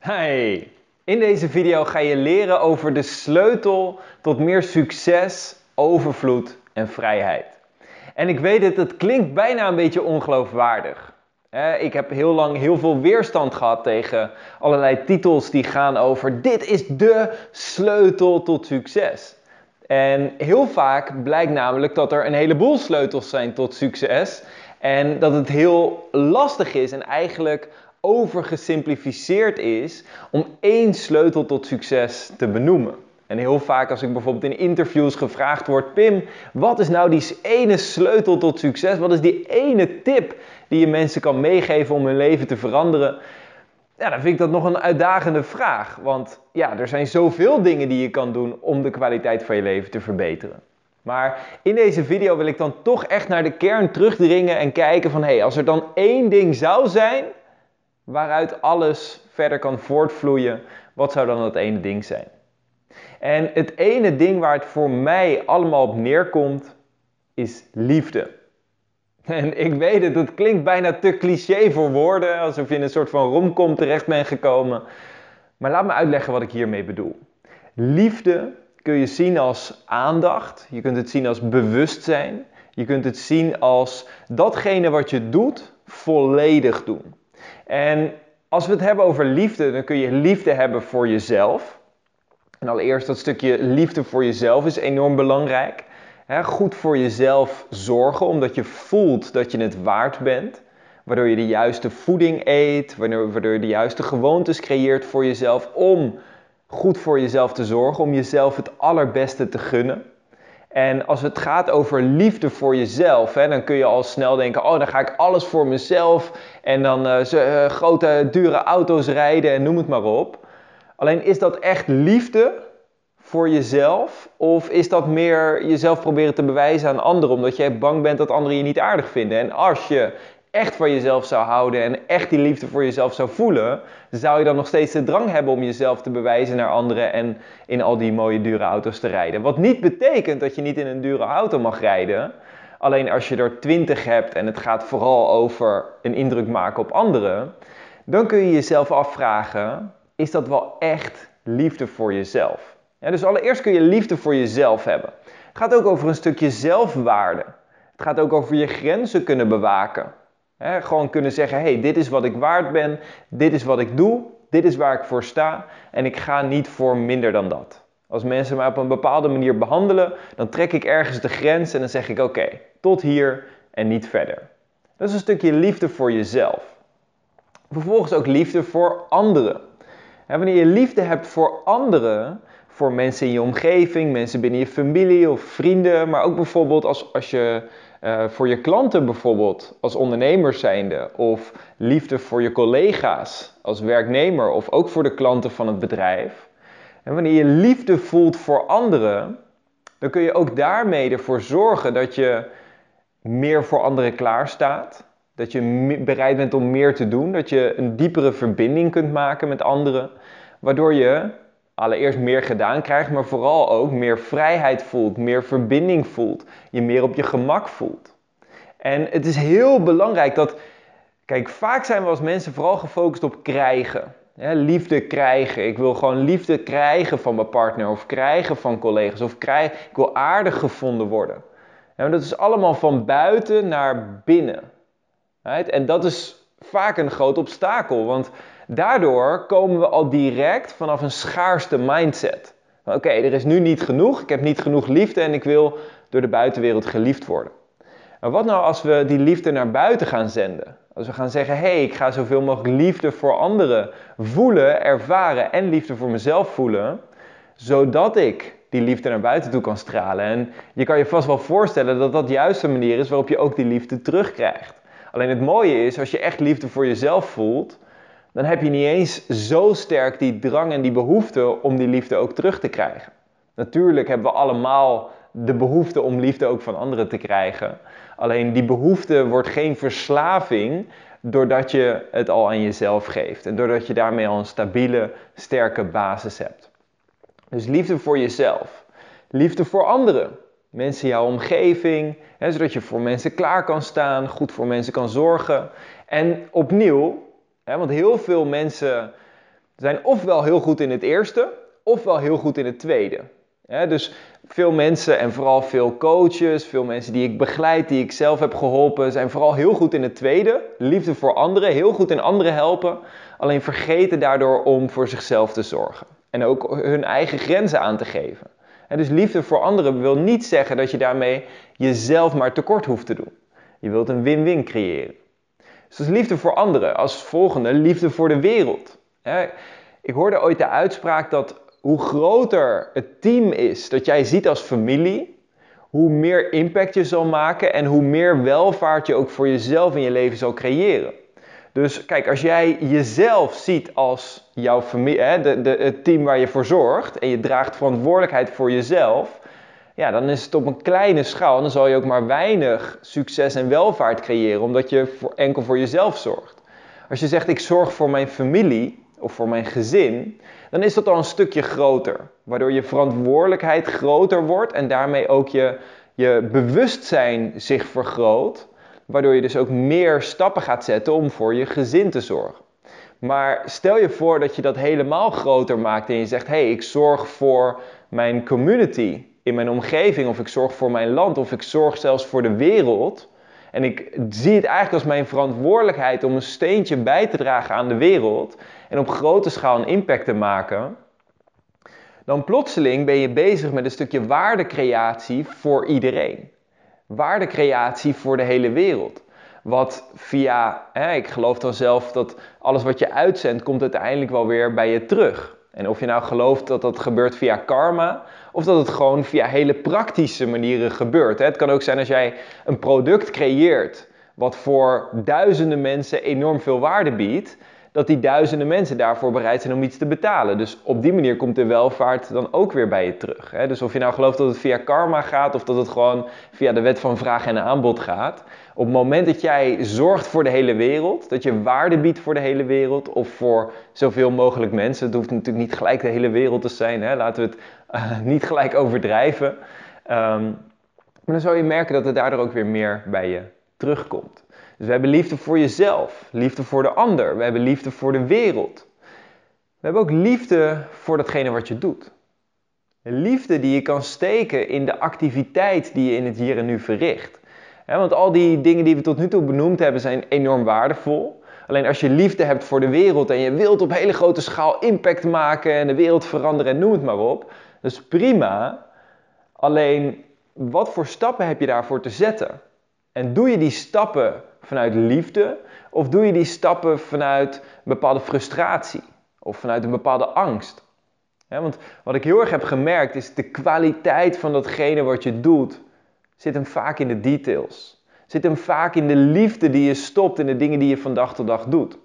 Hey, in deze video ga je leren over de sleutel tot meer succes, overvloed en vrijheid. En ik weet het, het klinkt bijna een beetje ongeloofwaardig. Ik heb heel lang heel veel weerstand gehad tegen allerlei titels die gaan over dit is de sleutel tot succes. En heel vaak blijkt namelijk dat er een heleboel sleutels zijn tot succes en dat het heel lastig is en eigenlijk overgesimplificeerd is om één sleutel tot succes te benoemen. En heel vaak als ik bijvoorbeeld in interviews gevraagd word, Pim, wat is nou die ene sleutel tot succes? Wat is die ene tip die je mensen kan meegeven om hun leven te veranderen? Ja, dan vind ik dat nog een uitdagende vraag. Want ja, er zijn zoveel dingen die je kan doen om de kwaliteit van je leven te verbeteren. Maar in deze video wil ik dan toch echt naar de kern terugdringen en kijken van hé, hey, als er dan één ding zou zijn waaruit alles verder kan voortvloeien, wat zou dan dat ene ding zijn? En het ene ding waar het voor mij allemaal op neerkomt, is liefde. En ik weet het, het klinkt bijna te cliché voor woorden, alsof je in een soort van romcom terecht bent gekomen. Maar laat me uitleggen wat ik hiermee bedoel. Liefde kun je zien als aandacht, je kunt het zien als bewustzijn, je kunt het zien als datgene wat je doet, volledig doen. En als we het hebben over liefde, dan kun je liefde hebben voor jezelf. En allereerst dat stukje liefde voor jezelf is enorm belangrijk. goed voor jezelf zorgen, omdat je voelt dat je het waard bent. Waardoor je de juiste voeding eet, waardoor je de juiste gewoontes creëert voor jezelf om goed voor jezelf te zorgen, om jezelf het allerbeste te gunnen. En als het gaat over liefde voor jezelf, hè, dan kun je al snel denken: oh, dan ga ik alles voor mezelf en dan uh, grote, dure auto's rijden en noem het maar op. Alleen is dat echt liefde voor jezelf? Of is dat meer jezelf proberen te bewijzen aan anderen omdat jij bang bent dat anderen je niet aardig vinden? En als je echt van jezelf zou houden en echt die liefde voor jezelf zou voelen, zou je dan nog steeds de drang hebben om jezelf te bewijzen naar anderen en in al die mooie dure auto's te rijden. Wat niet betekent dat je niet in een dure auto mag rijden. Alleen als je er 20 hebt en het gaat vooral over een indruk maken op anderen, dan kun je jezelf afvragen: is dat wel echt liefde voor jezelf? Dus allereerst kun je liefde voor jezelf hebben. Het gaat ook over een stukje zelfwaarde. Het gaat ook over je grenzen kunnen bewaken gewoon kunnen zeggen: hey, dit is wat ik waard ben, dit is wat ik doe, dit is waar ik voor sta en ik ga niet voor minder dan dat. Als mensen mij op een bepaalde manier behandelen, dan trek ik ergens de grens en dan zeg ik: oké, tot hier en niet verder. Dat is een stukje liefde voor jezelf. Vervolgens ook liefde voor anderen. wanneer je liefde hebt voor anderen, voor mensen in je omgeving, mensen binnen je familie of vrienden, maar ook bijvoorbeeld als, als je uh, voor je klanten bijvoorbeeld als ondernemer zijnde of liefde voor je collega's als werknemer of ook voor de klanten van het bedrijf. En wanneer je liefde voelt voor anderen, dan kun je ook daarmee ervoor zorgen dat je meer voor anderen klaarstaat. Dat je bereid bent om meer te doen, dat je een diepere verbinding kunt maken met anderen, waardoor je allereerst meer gedaan krijgt, maar vooral ook meer vrijheid voelt, meer verbinding voelt, je meer op je gemak voelt. En het is heel belangrijk dat, kijk, vaak zijn we als mensen vooral gefocust op krijgen. liefde krijgen. Ik wil gewoon liefde krijgen van mijn partner of krijgen van collega's of krijgen, ik wil aardig gevonden worden. dat is allemaal van buiten naar binnen. En dat is vaak een groot obstakel, want Daardoor komen we al direct vanaf een schaarste mindset. Oké, er is nu niet genoeg, ik heb niet genoeg liefde en ik wil door de buitenwereld geliefd worden. Maar wat nou als we die liefde naar buiten gaan zenden? Als we gaan zeggen, hé, hey, ik ga zoveel mogelijk liefde voor anderen voelen, ervaren en liefde voor mezelf voelen, zodat ik die liefde naar buiten toe kan stralen. En je kan je vast wel voorstellen dat dat juist de manier is waarop je ook die liefde terugkrijgt. Alleen het mooie is, als je echt liefde voor jezelf voelt, dan heb je niet eens zo sterk die drang en die behoefte om die liefde ook terug te krijgen. Natuurlijk hebben we allemaal de behoefte om liefde ook van anderen te krijgen. Alleen die behoefte wordt geen verslaving doordat je het al aan jezelf geeft. En doordat je daarmee al een stabiele, sterke basis hebt. Dus liefde voor jezelf. Liefde voor anderen. Mensen in jouw omgeving. Hè, zodat je voor mensen klaar kan staan, goed voor mensen kan zorgen. En opnieuw, want heel veel mensen zijn ofwel heel goed in het eerste, ofwel heel goed in het tweede. dus veel mensen en vooral veel coaches, veel mensen die ik begeleid, die ik zelf heb geholpen, zijn vooral heel goed in het tweede. Liefde voor anderen, heel goed in anderen helpen. Alleen vergeten daardoor om voor zichzelf te zorgen. En ook hun eigen grenzen aan te geven. En dus liefde voor anderen wil niet zeggen dat je daarmee jezelf maar tekort hoeft te doen. Je wilt een win-win creëren. Dus liefde voor anderen. Als volgende liefde voor de wereld. Ik hoorde ooit de uitspraak dat hoe groter het team is dat jij ziet als familie, hoe meer impact je zal maken en hoe meer welvaart je ook voor jezelf in je leven zal creëren. Dus kijk, als jij jezelf ziet als jouw familie, hè, de, de, het team waar je voor zorgt en je draagt verantwoordelijkheid voor jezelf, ja, dan is het op een kleine schaal en dan zal je ook maar weinig succes en welvaart creëren, omdat je voor, enkel voor jezelf zorgt. Als je zegt, ik zorg voor mijn familie of voor mijn gezin, dan is dat al een stukje groter. Waardoor je verantwoordelijkheid groter wordt en daarmee ook je, je bewustzijn zich vergroot. Waardoor je dus ook meer stappen gaat zetten om voor je gezin te zorgen. Maar stel je voor dat je dat helemaal groter maakt en je zegt: hé, hey, ik zorg voor mijn community in mijn omgeving, of ik zorg voor mijn land, of ik zorg zelfs voor de wereld. En ik zie het eigenlijk als mijn verantwoordelijkheid om een steentje bij te dragen aan de wereld en op grote schaal een impact te maken. Dan plotseling ben je bezig met een stukje waardecreatie voor iedereen. Waardecreatie voor de hele wereld. Wat via, hè, ik geloof dan zelf dat alles wat je uitzendt, komt uiteindelijk wel weer bij je terug. En of je nou gelooft dat dat gebeurt via karma, of dat het gewoon via hele praktische manieren gebeurt. Het kan ook zijn als jij een product creëert wat voor duizenden mensen enorm veel waarde biedt, dat die duizenden mensen daarvoor bereid zijn om iets te betalen. Dus op die manier komt de welvaart dan ook weer bij je terug. Dus of je nou gelooft dat het via karma gaat of dat het gewoon via de wet van vraag en aanbod gaat. Op het moment dat jij zorgt voor de hele wereld, dat je waarde biedt voor de hele wereld of voor zoveel mogelijk mensen. Het hoeft natuurlijk niet gelijk de hele wereld te zijn, hè? laten we het uh, niet gelijk overdrijven. Um, maar dan zal je merken dat het daardoor ook weer meer bij je terugkomt. Dus we hebben liefde voor jezelf, liefde voor de ander, we hebben liefde voor de wereld. We hebben ook liefde voor datgene wat je doet. liefde die je kan steken in de activiteit die je in het hier en nu verricht. want al die dingen die we tot nu toe benoemd hebben zijn enorm waardevol. Alleen als je liefde hebt voor de wereld en je wilt op hele grote schaal impact maken en de wereld veranderen en noem het maar op, dat is prima. Alleen wat voor stappen heb je daarvoor te zetten? En doe je die stappen vanuit liefde of doe je die stappen vanuit een bepaalde frustratie of vanuit een bepaalde angst? want wat ik heel erg heb gemerkt is de kwaliteit van datgene wat je doet zit hem vaak in de details. Zit hem vaak in de liefde die je stopt in de dingen die je van dag tot dag doet.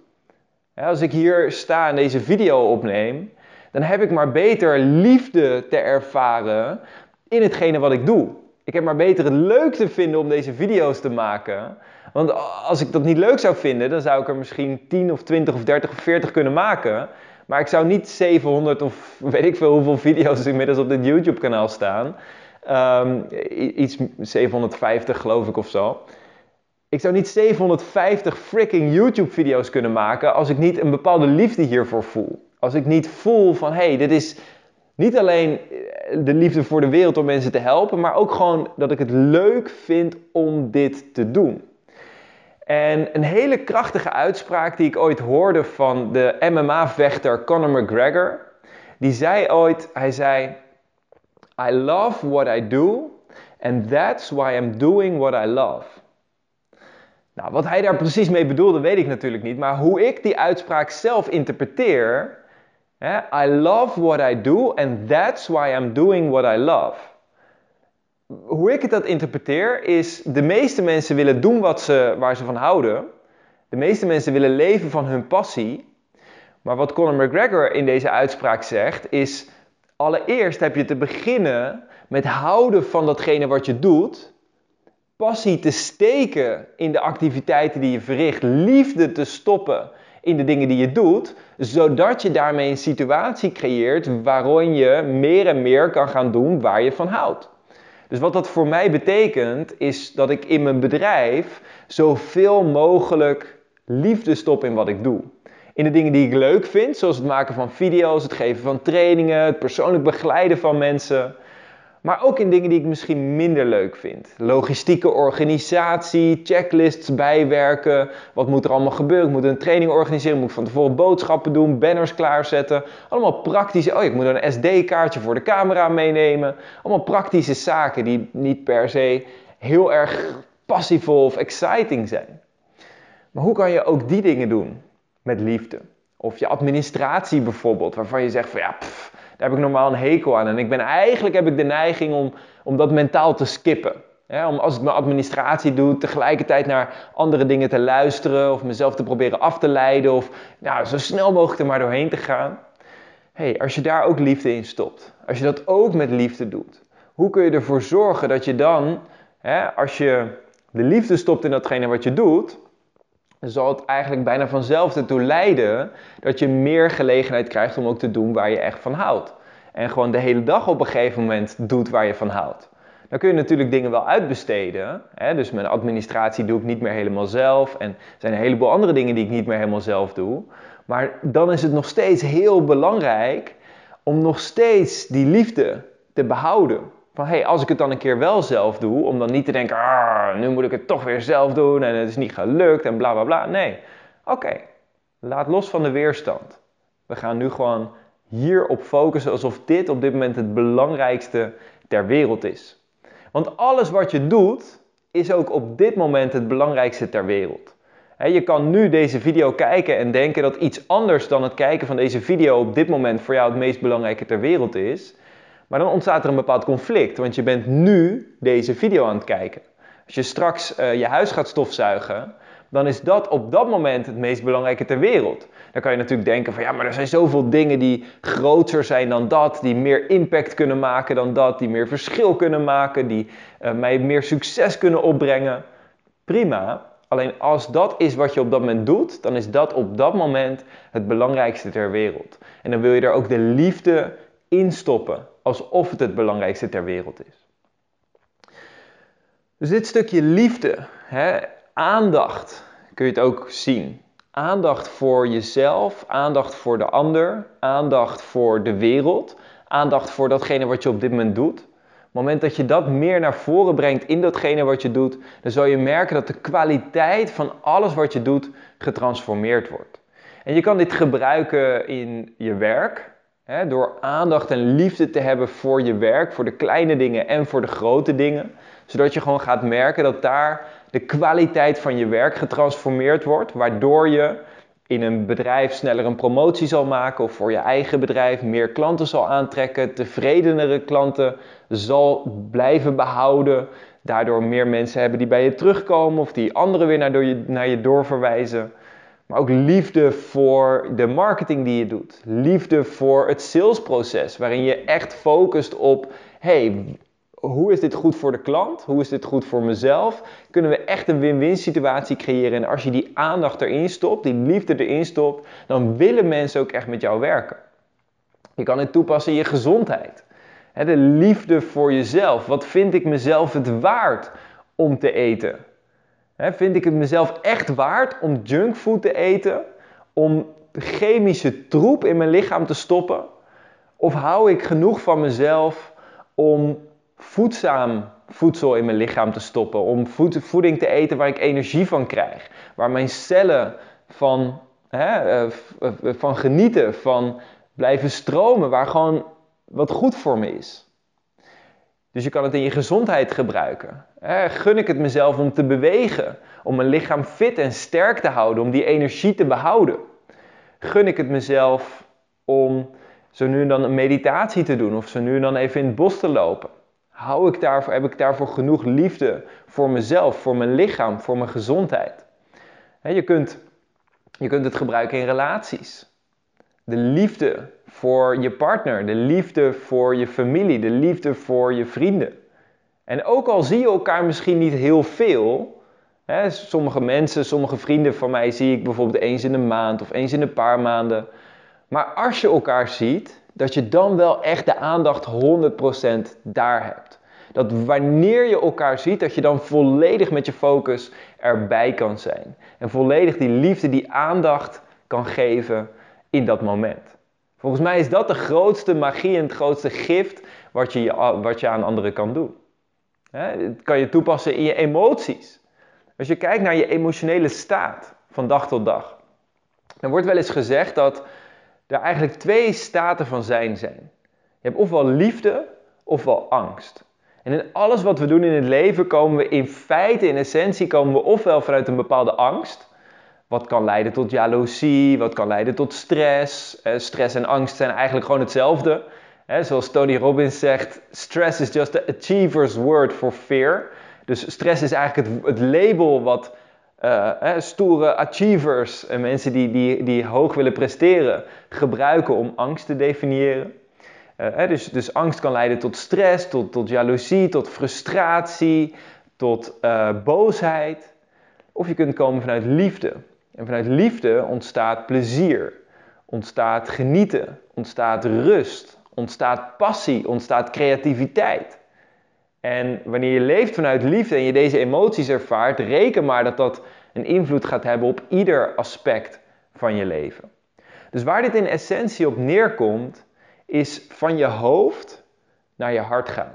als ik hier sta en deze video opneem, dan heb ik maar beter liefde te ervaren in hetgene wat ik doe. Ik heb maar beter het leuk te vinden om deze video's te maken. Want als ik dat niet leuk zou vinden, dan zou ik er misschien 10 of 20 of 30 of 40 kunnen maken. Maar ik zou niet 700 of weet ik veel hoeveel video's inmiddels op dit YouTube kanaal staan. Um, iets 750 geloof ik of zo. Ik zou niet 750 freaking YouTube video's kunnen maken als ik niet een bepaalde liefde hiervoor voel. Als ik niet voel van hé, hey, dit is niet alleen de liefde voor de wereld om mensen te helpen, maar ook gewoon dat ik het leuk vind om dit te doen. En een hele krachtige uitspraak die ik ooit hoorde van de MMA-vechter Conor McGregor, die zei ooit, hij zei, I love what I do and that's why I'm doing what I love. Nou, wat hij daar precies mee bedoelde, weet ik natuurlijk niet, maar hoe ik die uitspraak zelf interpreteer, I love what I do and that's why I'm doing what I love. Hoe ik het dat interpreteer is, de meeste mensen willen doen wat ze, waar ze van houden. De meeste mensen willen leven van hun passie. Maar wat Conor McGregor in deze uitspraak zegt is, allereerst heb je te beginnen met houden van datgene wat je doet. Passie te steken in de activiteiten die je verricht. Liefde te stoppen in de dingen die je doet, zodat je daarmee een situatie creëert waarin je meer en meer kan gaan doen waar je van houdt. Dus wat dat voor mij betekent, is dat ik in mijn bedrijf zoveel mogelijk liefde stop in wat ik doe. In de dingen die ik leuk vind, zoals het maken van video's, het geven van trainingen, het persoonlijk begeleiden van mensen. Maar ook in dingen die ik misschien minder leuk vind. Logistieke organisatie, checklists bijwerken. Wat moet er allemaal gebeuren? Ik moet een training organiseren, moet van tevoren boodschappen doen, banners klaarzetten. Allemaal praktische. Oh, ik moet een SD-kaartje voor de camera meenemen. Allemaal praktische zaken die niet per se heel erg passievol of exciting zijn. Maar hoe kan je ook die dingen doen met liefde? Of je administratie bijvoorbeeld, waarvan je zegt van ja, heb ik normaal een hekel aan. En ik ben eigenlijk heb ik de neiging om, om dat mentaal te skippen. om als ik mijn administratie doe, tegelijkertijd naar andere dingen te luisteren of mezelf te proberen af te leiden of nou, zo snel mogelijk er maar doorheen te gaan. hey, als je daar ook liefde in stopt, als je dat ook met liefde doet, hoe kun je ervoor zorgen dat je dan, als je de liefde stopt in datgene wat je doet, zal het eigenlijk bijna vanzelf ertoe leiden dat je meer gelegenheid krijgt om ook te doen waar je echt van houdt. En gewoon de hele dag op een gegeven moment doet waar je van houdt. Dan kun je natuurlijk dingen wel uitbesteden. Hè? Dus mijn administratie doe ik niet meer helemaal zelf. En er zijn een heleboel andere dingen die ik niet meer helemaal zelf doe. Maar dan is het nog steeds heel belangrijk om nog steeds die liefde te behouden. Van hey, als ik het dan een keer wel zelf doe, om dan niet te denken, ah, nu moet ik het toch weer zelf doen en het is niet gelukt en bla bla bla. Nee, oké, laat los van de weerstand. We gaan nu gewoon hierop focussen alsof dit op dit moment het belangrijkste ter wereld is. Want alles wat je doet, is ook op dit moment het belangrijkste ter wereld. Je kan nu deze video kijken en denken dat iets anders dan het kijken van deze video op dit moment voor jou het meest belangrijke ter wereld is. Maar dan ontstaat er een bepaald conflict, want je bent nu deze video aan het kijken. Als je straks uh, je huis gaat stofzuigen, dan is dat op dat moment het meest belangrijke ter wereld. Dan kan je natuurlijk denken van ja, maar er zijn zoveel dingen die groter zijn dan dat, die meer impact kunnen maken dan dat, die meer verschil kunnen maken, die uh, mij meer succes kunnen opbrengen. Prima, alleen als dat is wat je op dat moment doet, dan is dat op dat moment het belangrijkste ter wereld. En dan wil je er ook de liefde in stoppen alsof het het belangrijkste ter wereld is. Dus dit stukje liefde, hè, aandacht, kun je het ook zien. Aandacht voor jezelf, aandacht voor de ander, aandacht voor de wereld, aandacht voor datgene wat je op dit moment doet. Op het moment dat je dat meer naar voren brengt in datgene wat je doet, dan zal je merken dat de kwaliteit van alles wat je doet getransformeerd wordt. En je kan dit gebruiken in je werk, Door aandacht en liefde te hebben voor je werk, voor de kleine dingen en voor de grote dingen. Zodat je gewoon gaat merken dat daar de kwaliteit van je werk getransformeerd wordt. Waardoor je in een bedrijf sneller een promotie zal maken of voor je eigen bedrijf meer klanten zal aantrekken, tevredenere klanten zal blijven behouden. Daardoor meer mensen hebben die bij je terugkomen of die anderen weer naar naar je doorverwijzen. Maar ook liefde voor de marketing die je doet. Liefde voor het salesproces, waarin je echt focust op: hey, hoe is dit goed voor de klant? Hoe is dit goed voor mezelf? Kunnen we echt een win-win situatie creëren? En als je die aandacht erin stopt, die liefde erin stopt, dan willen mensen ook echt met jou werken. Je kan het toepassen in je gezondheid. De liefde voor jezelf. Wat vind ik mezelf het waard om te eten? Vind ik het mezelf echt waard om junkfood te eten? Om chemische troep in mijn lichaam te stoppen? Of hou ik genoeg van mezelf om voedzaam voedsel in mijn lichaam te stoppen? Om voeding te eten waar ik energie van krijg? Waar mijn cellen van, eh, van genieten, van blijven stromen, waar gewoon wat goed voor me is. Dus je kan het in je gezondheid gebruiken. Gun ik het mezelf om te bewegen, om mijn lichaam fit en sterk te houden, om die energie te behouden? Gun ik het mezelf om zo nu en dan een meditatie te doen of zo nu en dan even in het bos te lopen? Hou ik daarvoor, heb ik daarvoor genoeg liefde voor mezelf, voor mijn lichaam, voor mijn gezondheid? je, kunt, je kunt het gebruiken in relaties. De liefde voor je partner, de liefde voor je familie, de liefde voor je vrienden. En ook al zie je elkaar misschien niet heel veel, hè, sommige mensen, sommige vrienden van mij zie ik bijvoorbeeld eens in een maand of eens in een paar maanden. Maar als je elkaar ziet, dat je dan wel echt de aandacht 100% daar hebt. Dat wanneer je elkaar ziet, dat je dan volledig met je focus erbij kan zijn. En volledig die liefde, die aandacht kan geven in dat moment. Volgens mij is dat de grootste magie en het grootste gift wat je, wat je aan anderen kan doen. Het kan je toepassen in je emoties. Als je kijkt naar je emotionele staat van dag tot dag, dan wordt wel eens gezegd dat er eigenlijk twee staten van zijn zijn. Je hebt ofwel liefde ofwel angst. En in alles wat we doen in het leven komen we in feite, in essentie, komen we ofwel vanuit een bepaalde angst, wat kan leiden tot jaloezie, wat kan leiden tot stress. Eh, stress en angst zijn eigenlijk gewoon hetzelfde. Zoals Tony Robbins zegt, stress is just the achiever's word for fear. Dus stress is eigenlijk het, het label wat uh, stoere achievers en mensen die, die, die hoog willen presteren gebruiken om angst te definiëren. Uh, dus, dus angst kan leiden tot stress, tot, tot jaloezie, tot frustratie, tot uh, boosheid. Of je kunt komen vanuit liefde. En vanuit liefde ontstaat plezier, ontstaat genieten, ontstaat rust, ontstaat passie, ontstaat creativiteit. En wanneer je leeft vanuit liefde en je deze emoties ervaart, reken maar dat dat een invloed gaat hebben op ieder aspect van je leven. Dus waar dit in essentie op neerkomt, is van je hoofd naar je hart gaan.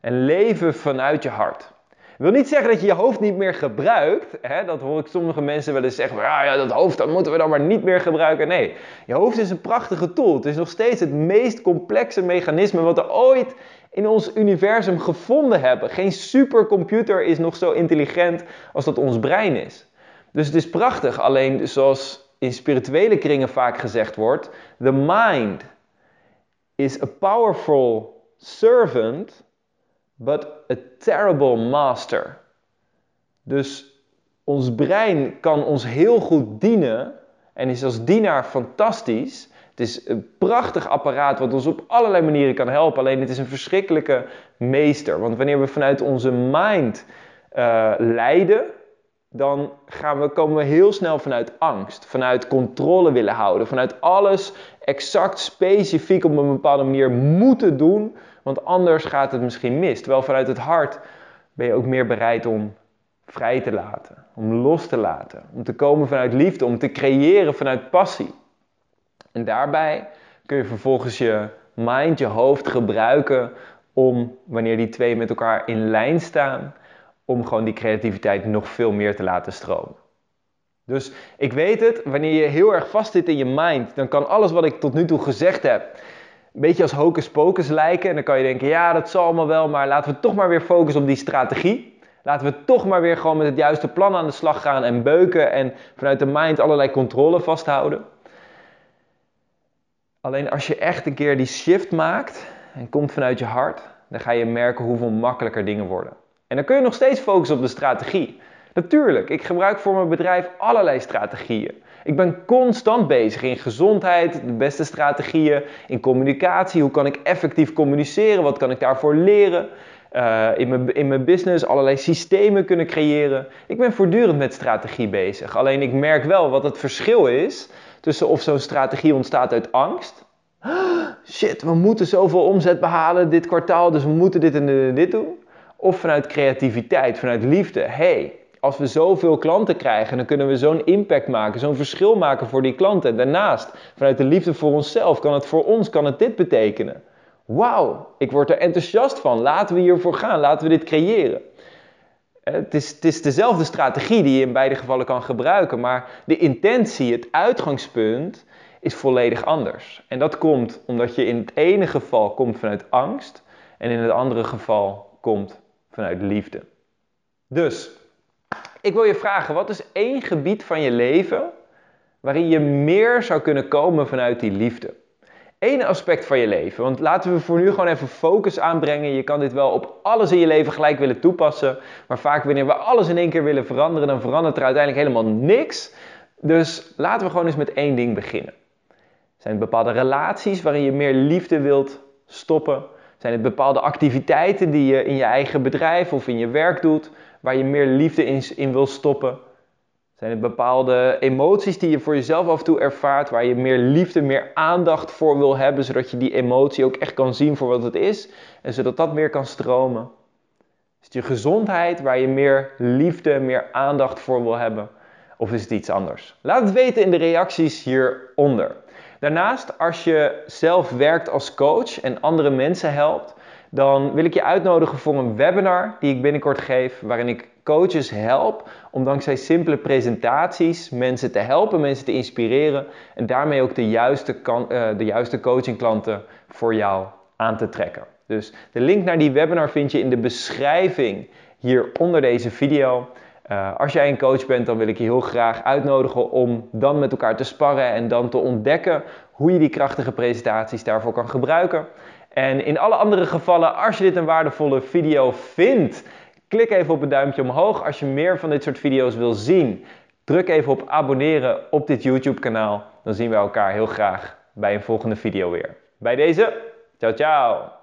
En leven vanuit je hart. Wil niet zeggen dat je je hoofd niet meer gebruikt. Hè? Dat hoor ik sommige mensen wel eens zeggen. Ja, ja, dat hoofd dat moeten we dan maar niet meer gebruiken. Nee, je hoofd is een prachtige tool. Het is nog steeds het meest complexe mechanisme wat er ooit in ons universum gevonden hebben. Geen supercomputer is nog zo intelligent als dat ons brein is. Dus het is prachtig. Alleen zoals in spirituele kringen vaak gezegd wordt: the mind is a powerful servant but a terrible master. Dus ons brein kan ons heel goed dienen en is als dienaar fantastisch. Het is een prachtig apparaat wat ons op allerlei manieren kan helpen. Alleen het is een verschrikkelijke meester. Want wanneer we vanuit onze mind uh, leiden, dan gaan we, komen we heel snel vanuit angst, vanuit controle willen houden, vanuit alles exact specifiek op een bepaalde manier moeten doen want anders gaat het misschien mis. Terwijl vanuit het hart ben je ook meer bereid om vrij te laten, om los te laten, om te komen vanuit liefde, om te creëren vanuit passie. En daarbij kun je vervolgens je mind, je hoofd gebruiken om, wanneer die twee met elkaar in lijn staan, om gewoon die creativiteit nog veel meer te laten stromen. Dus ik weet het, wanneer je heel erg vast zit in je mind, dan kan alles wat ik tot nu toe gezegd heb, een beetje als hocus pocus lijken. En dan kan je denken, ja, dat zal allemaal wel, maar laten we toch maar weer focussen op die strategie. Laten we toch maar weer gewoon met het juiste plan aan de slag gaan en beuken en vanuit de mind allerlei controle vasthouden. Alleen als je echt een keer die shift maakt en komt vanuit je hart, dan ga je merken hoeveel makkelijker dingen worden. En dan kun je nog steeds focussen op de strategie. Natuurlijk, ik gebruik voor mijn bedrijf allerlei strategieën. Ik ben constant bezig in gezondheid, de beste strategieën, in communicatie. Hoe kan ik effectief communiceren? Wat kan ik daarvoor leren? Uh, in, mijn, in mijn business allerlei systemen kunnen creëren. Ik ben voortdurend met strategie bezig. Alleen ik merk wel wat het verschil is tussen of zo'n strategie ontstaat uit angst. Shit, we moeten zoveel omzet behalen dit kwartaal, dus we moeten dit en dit doen. Of vanuit creativiteit, vanuit liefde. hey, als we zoveel klanten krijgen, dan kunnen we zo'n impact maken, zo'n verschil maken voor die klanten. Daarnaast, vanuit de liefde voor onszelf, kan het voor ons kan het dit betekenen. Wauw, ik word er enthousiast van. Laten we hiervoor gaan, laten we dit creëren. Eh, het is, het is dezelfde strategie die je in beide gevallen kan gebruiken, maar de intentie, het uitgangspunt, is volledig anders. En dat komt omdat je in het ene geval komt vanuit angst en in het andere geval komt vanuit liefde. Dus ik wil je vragen, wat is één gebied van je leven waarin je meer zou kunnen komen vanuit die liefde? Eén aspect van je leven. Want laten we voor nu gewoon even focus aanbrengen. Je kan dit wel op alles in je leven gelijk willen toepassen. Maar vaak wanneer we alles in één keer willen veranderen, dan verandert er uiteindelijk helemaal niks. Dus laten we gewoon eens met één ding beginnen. Zijn het bepaalde relaties waarin je meer liefde wilt stoppen? Zijn het bepaalde activiteiten die je in je eigen bedrijf of in je werk doet? Waar je meer liefde in, in wil stoppen? Zijn het bepaalde emoties die je voor jezelf af en toe ervaart, waar je meer liefde, meer aandacht voor wil hebben, zodat je die emotie ook echt kan zien voor wat het is en zodat dat meer kan stromen? Is het je gezondheid waar je meer liefde, meer aandacht voor wil hebben? Of is het iets anders? Laat het weten in de reacties hieronder. Daarnaast, als je zelf werkt als coach en andere mensen helpt, dan wil ik je uitnodigen voor een webinar die ik binnenkort geef, waarin ik coaches help om dankzij simpele presentaties mensen te helpen, mensen te inspireren en daarmee ook de juiste, uh, de juiste coachingklanten voor jou aan te trekken. Dus de link naar die webinar vind je in de beschrijving hier onder deze video. Uh, als jij een coach bent, dan wil ik je heel graag uitnodigen om dan met elkaar te sparren en dan te ontdekken hoe je die krachtige presentaties daarvoor kan gebruiken. En in alle andere gevallen, als je dit een waardevolle video vindt, klik even op het duimpje omhoog. Als je meer van dit soort video's wil zien, druk even op abonneren op dit YouTube kanaal. Dan zien we elkaar heel graag bij een volgende video weer. Bij deze, ciao ciao!